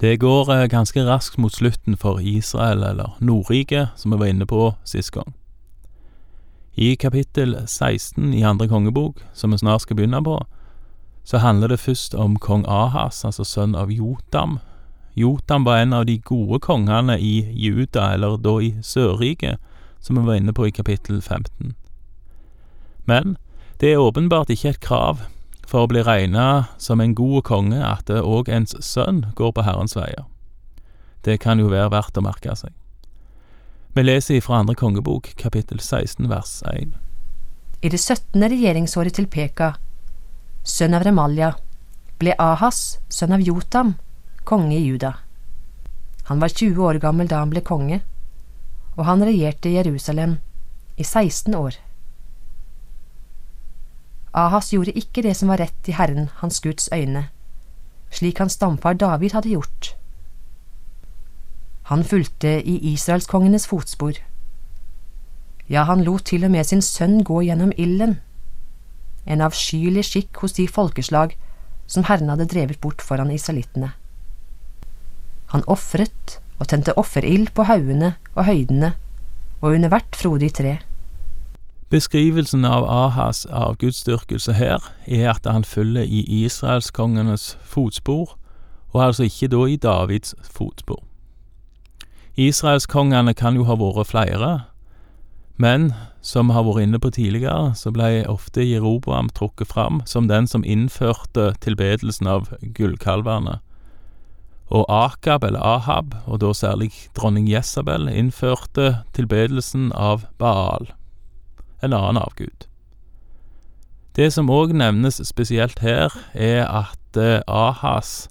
Det går eh, ganske raskt mot slutten for Israel, eller Nordriket, som vi var inne på sist gang. I kapittel 16 i andre kongebok, som vi snart skal begynne på, så handler det først om kong Ahas, altså sønn av Jotam. Jotam var en av de gode kongene i Juda, eller da i Sørriket, som vi var inne på i kapittel 15. Men det er åpenbart ikke et krav for å bli regna som en god konge at òg ens sønn går på Herrens veier. Det kan jo være verdt å merke seg. Vi leser fra andre kongebok, kapittel 16, vers 1. I det syttende regjeringsåret til Peka, sønn av Remalja, ble Ahas, sønn av Jotam, konge i Juda. Han var 20 år gammel da han ble konge, og han regjerte Jerusalem i 16 år. Ahas gjorde ikke det som var rett i Herren, hans Guds øyne, slik hans stamfar David hadde gjort. Han fulgte i israelskongenes fotspor. Ja, han lot til og med sin sønn gå gjennom ilden, en avskyelig skikk hos de folkeslag som Herren hadde drevet bort foran israelittene. Han ofret og tente offerild på haugene og høydene og under hvert frodig tre. Beskrivelsen av Ahas avgudsdyrkelse her er at han følger i israelskongenes fotspor, og altså ikke da i Davids fotspor. Israelskongene kan jo ha vært flere, men som vi har vært inne på tidligere, så ble ofte Jeroboam trukket fram som den som innførte tilbedelsen av gullkalvene. Og Akab, eller Ahab, og da særlig dronning Jesabel, innførte tilbedelsen av Baal en annen avgud. Det som òg nevnes spesielt her, er at eh, Ahas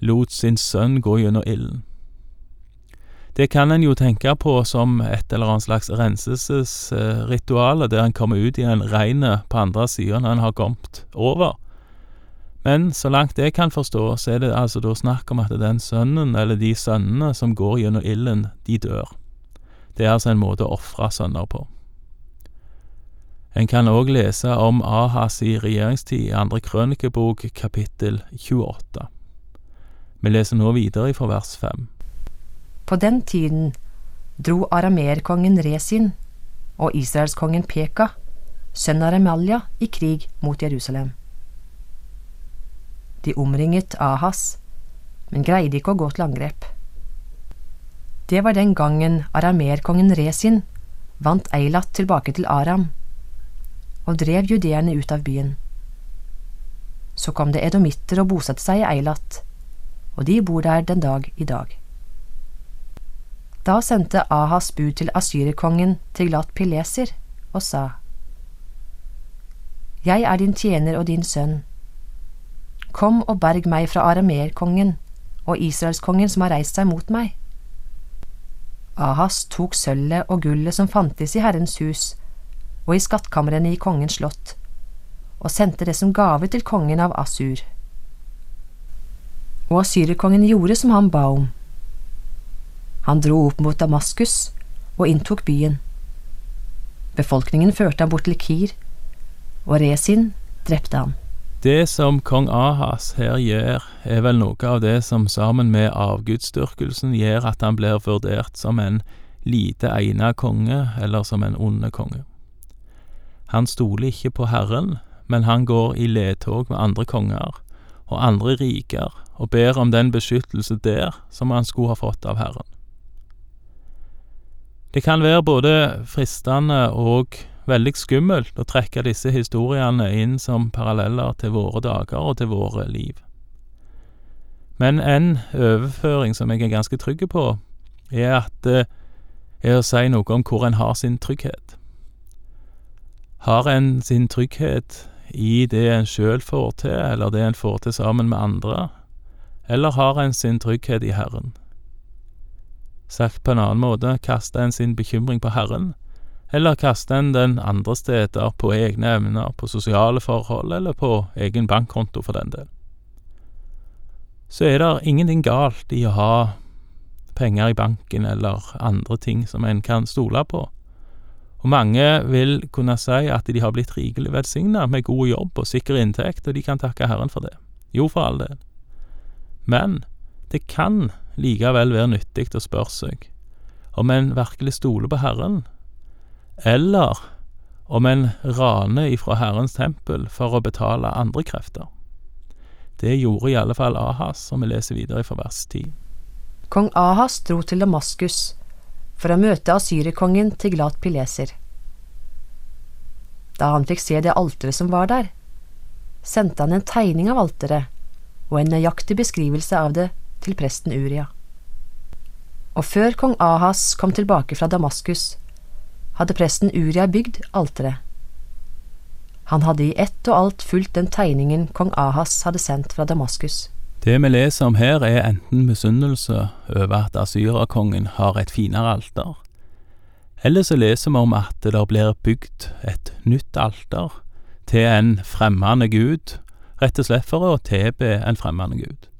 lot sin sønn gå gjennom ilden. Det kan en jo tenke på som et eller annet slags renselsesritual, der en kommer ut i en reine på andre sida når en har kommet over. Men så langt jeg kan forstå, så er det altså da snakk om at den sønnen, eller de sønnene som går gjennom ilden, de dør. Det er altså en måte å ofre sønner på. En kan òg lese om Ahas i regjeringstid i andre krønikebok kapittel 28. Vi leser nå videre fra vers 5. På den tiden dro arameerkongen Resin og israelskongen Peka, sønn av Remalja, i krig mot Jerusalem. De omringet Ahas, men greide ikke å gå til angrep. Det var den gangen arameerkongen Resin vant Eilat tilbake til Aram og drev judeerne ut av byen. Så kom det edomitter og bosatte seg i Eilat, og de bor der den dag i dag. Da sendte Ahas bud til asyrerkongen Tiglat Pileser og sa, Jeg er din tjener og din sønn. Kom og berg meg fra arameerkongen og israelskongen som har reist seg mot meg. Ahas tok sølvet og gullet som fantes i Herrens hus, og i skattkamrene i kongens slott, og sendte det som gave til kongen av Asur. Og asyrerkongen gjorde som han ba om. Han dro opp mot Damaskus og inntok byen. Befolkningen førte ham bort til Kir, og Resin drepte ham. Det som kong Ahas her gjør, er vel noe av det som sammen med avgudsdyrkelsen gjør at han blir vurdert som en lite egnet konge, eller som en onde konge. Han stoler ikke på Herren, men han går i ledtog med andre konger og andre riker og ber om den beskyttelse der som han skulle ha fått av Herren. Det kan være både fristende og veldig skummelt å trekke disse historiene inn som paralleller til våre dager og til våre liv. Men en overføring som jeg er ganske trygg på, er at det er å si noe om hvor en har sin trygghet. Har en sin trygghet i det en sjøl får til, eller det en får til sammen med andre, eller har en sin trygghet i Herren? Sagt på en annen måte, kaster en sin bekymring på Herren, eller kaster en den andre steder på egne evner, på sosiale forhold, eller på egen bankkonto, for den del? Så er det ingenting galt i å ha penger i banken eller andre ting som en kan stole på. Og mange vil kunne si at de har blitt rikelig velsigna med god jobb og sikker inntekt, og de kan takke Herren for det. Jo, for all del. Men Det kan likevel være nyttig å spørre seg om en virkelig stoler på Herren, eller om en raner ifra Herrens tempel for å betale andre krefter. Det gjorde i alle fall Ahas, som vi leser videre fra vers 10. Kong Ahas dro til Damaskus for å møte asyrerkongen Tiglat Pileser. Da han fikk se det alteret som var der, sendte han en tegning av alteret og en nøyaktig beskrivelse av det til presten Uria. Og før kong Ahas kom tilbake fra Damaskus, hadde presten Uria bygd alteret. Han hadde i ett og alt fulgt den tegningen kong Ahas hadde sendt fra Damaskus. Det vi leser om her, er enten misunnelse over at asyrerkongen har et finere alter, eller så leser vi om at det blir bygd et nytt alter til en fremmede gud, rett og slett for å tilbe en fremmede gud.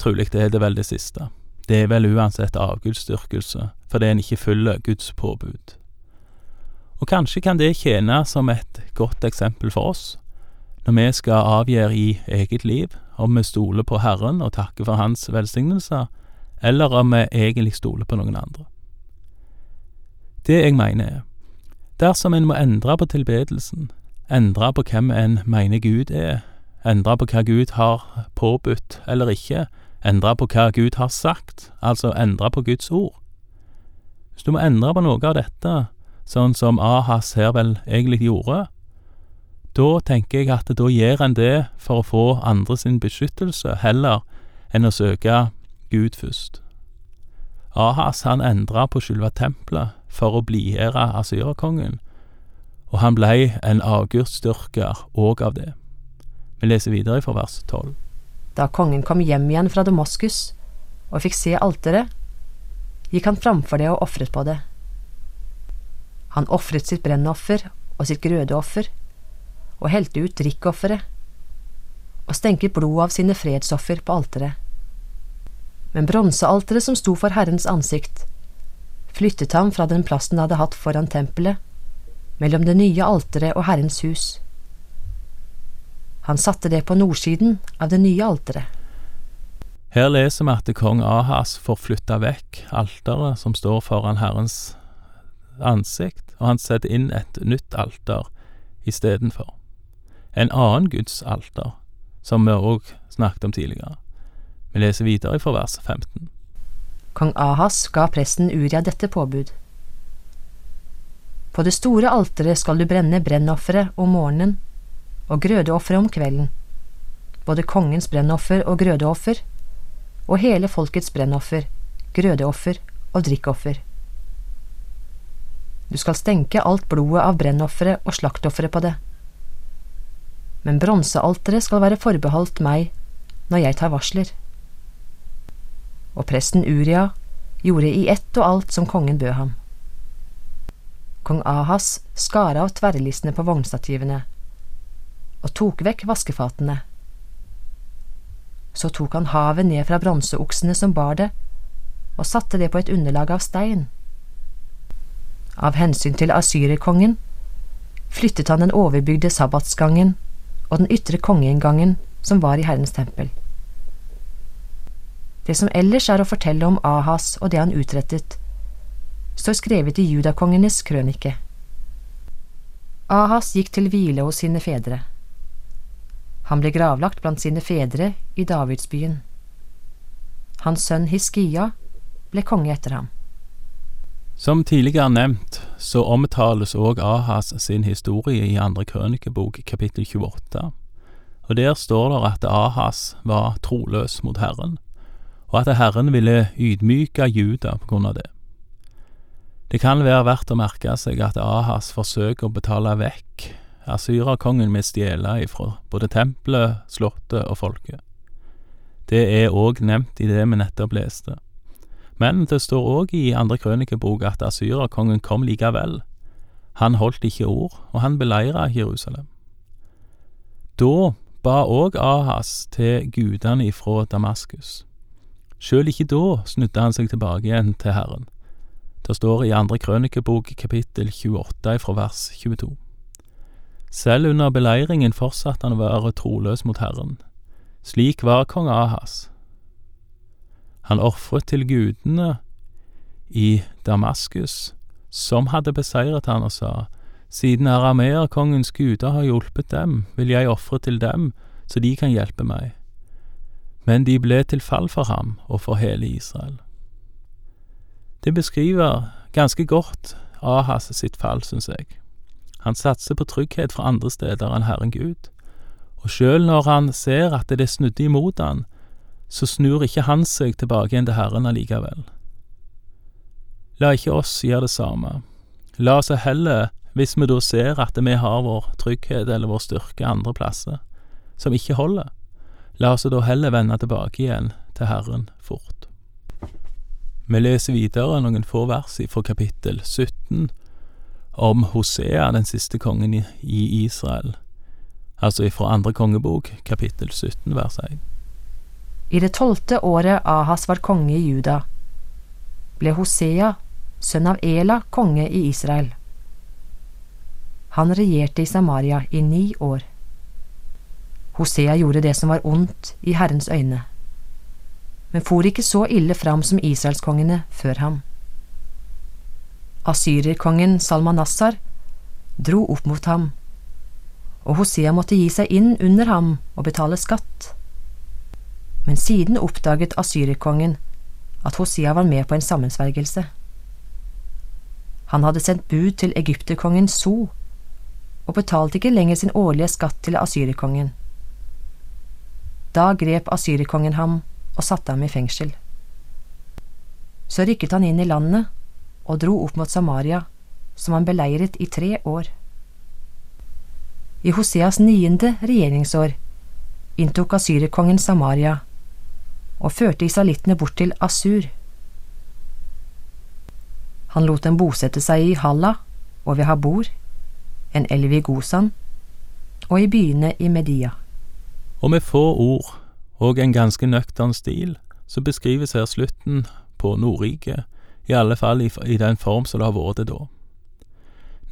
Trolig det er det vel det siste. Det er vel uansett avgudsdyrkelse, fordi en ikke følger Guds påbud. Og kanskje kan det tjene som et godt eksempel for oss, når vi skal avgjøre i eget liv om vi stoler på Herren og takker for Hans velsignelser, eller om vi egentlig stoler på noen andre. Det jeg mener er, dersom en må endre på tilbedelsen, endre på hvem en mener Gud er, endre på hva Gud har påbudt eller ikke, endre på hva Gud har sagt, altså endre på Guds ord. Hvis du må endre på noe av dette, sånn som Ahas her vel egentlig gjorde, da tenker jeg at da gjør en det for å få andre sin beskyttelse, heller enn å søke Gud først. Ahas han endra på selve tempelet for å blidgjøre asyrakongen, og han blei en avgudsdyrker òg av det. Vi leser videre fra vers tolv. Da kongen kom hjem igjen fra Damaskus og fikk se alteret, gikk han framfor det og ofret på det. Han ofret sitt brennoffer og sitt grødeoffer, og helte ut drikkofferet, og stenket blodet av sine fredsoffer på alteret. Men bronsealteret som sto for Herrens ansikt, flyttet ham fra den plassen han hadde hatt foran tempelet, mellom det nye alteret og Herrens hus. Han satte det på nordsiden av det nye alteret. Her leser vi at kong Ahas får flytta vekk alteret som står foran Herrens ansikt, og han setter inn et nytt alter istedenfor. En annen Guds alter, som vi òg snakket om tidligere. Vi leser videre fra vers 15. Kong Ahas ga presten Uria dette påbud. På det store alteret skal du brenne brennofferet om morgenen og grødeofferet om kvelden, både kongens brennoffer og grødeoffer, og hele folkets brennoffer, grødeoffer og drikkoffer. Du skal stenke alt blodet av brennofferet og slaktofferet på det. Men bronsealteret skal være forbeholdt meg når jeg tar varsler og presten Uria gjorde i ett og alt som kongen bød ham. Kong Ahas skar av tverrlistene på vognstativene og tok vekk vaskefatene. Så tok han havet ned fra bronseoksene som bar det, og satte det på et underlag av stein. Av hensyn til asyrerkongen flyttet han den overbygde sabbatsgangen og den ytre kongeinngangen som var i Herrens tempel. Det som ellers er å fortelle om Ahas og det han utrettet, står skrevet i judakongenes krønike. Ahas gikk til hvile hos sine fedre. Han ble gravlagt blant sine fedre i Davidsbyen. Hans sønn Hiskia ble konge etter ham. Som tidligere nevnt, så omtales òg Ahas sin historie i andre krønikebok, kapittel 28, og der står det at Ahas var troløs mot Herren og at Herren ville ydmyke Juda på grunn av det. Det kan være verdt å merke seg at Ahas forsøker å betale vekk asyrerkongen med stjele ifra både tempelet, slottet og folket. Det er òg nevnt i det vi nettopp leste. Men det står òg i andre krønikebok at asyrerkongen kom likevel. Han holdt ikke ord, og han beleira Jerusalem. Da ba òg Ahas til gudene ifra Damaskus. Sjøl ikke da snudde han seg tilbake igjen til Herren. Det står i andre krønikebok kapittel 28 fra vers 22. Selv under beleiringen fortsatte han å være troløs mot Herren. Slik var kong Ahas. Han ofret til gudene i Damaskus, som hadde beseiret han og sa, Siden arameerkongens guder har hjulpet dem, vil jeg ofre til dem, så de kan hjelpe meg. Men de ble til fall for ham og for hele Israel. Det beskriver ganske godt Ahas sitt fall, syns jeg. Han satser på trygghet fra andre steder enn Herren Gud, og sjøl når han ser at det er snudde imot han, så snur ikke han seg tilbake igjen til Herren allikevel. La ikke oss gjøre det samme. La oss heller, hvis vi da ser at vi har vår trygghet eller vår styrke andre plasser, som ikke holder, la oss da heller vende tilbake igjen til Herren fort. Vi leser videre noen få vers fra kapittel 17 om Hosea, den siste kongen i Israel, altså ifra andre kongebok, kapittel 17, vers 1. I det tolvte året Ahas var konge i Juda, ble Hosea, sønn av Ela, konge i Israel. Han regjerte i Samaria i ni år. Hosea gjorde det som var ondt i Herrens øyne men for ikke så ille fram som israelskongene før ham. Asyrerkongen Salmanassar dro opp mot ham, og Hosea måtte gi seg inn under ham og betale skatt. Men siden oppdaget asyrerkongen at Hosea var med på en sammensvergelse. Han hadde sendt bud til egypterkongen So og betalte ikke lenger sin årlige skatt til asyrerkongen. Da grep asyrerkongen ham og satte ham i fengsel. Så rykket han inn i landet og dro opp mot Samaria, som han beleiret i tre år. I Hoseas niende regjeringsår inntok asyrerkongen Samaria og førte israelittene bort til Asur. Han lot dem bosette seg i Halla og ved Habor, en elv i Gosan, og i byene i Media. Og med få ord og en ganske nøktern stil, så beskrives her slutten på Nordriket, i alle fall i, i den form som det har vært det da.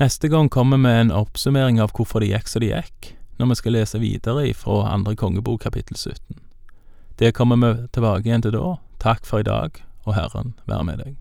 Neste gang kommer vi en oppsummering av hvorfor det gikk som det gikk, når vi skal lese videre fra andre kongebok kapittel 17. Det kommer vi tilbake igjen til da. Takk for i dag, og Herren være med deg.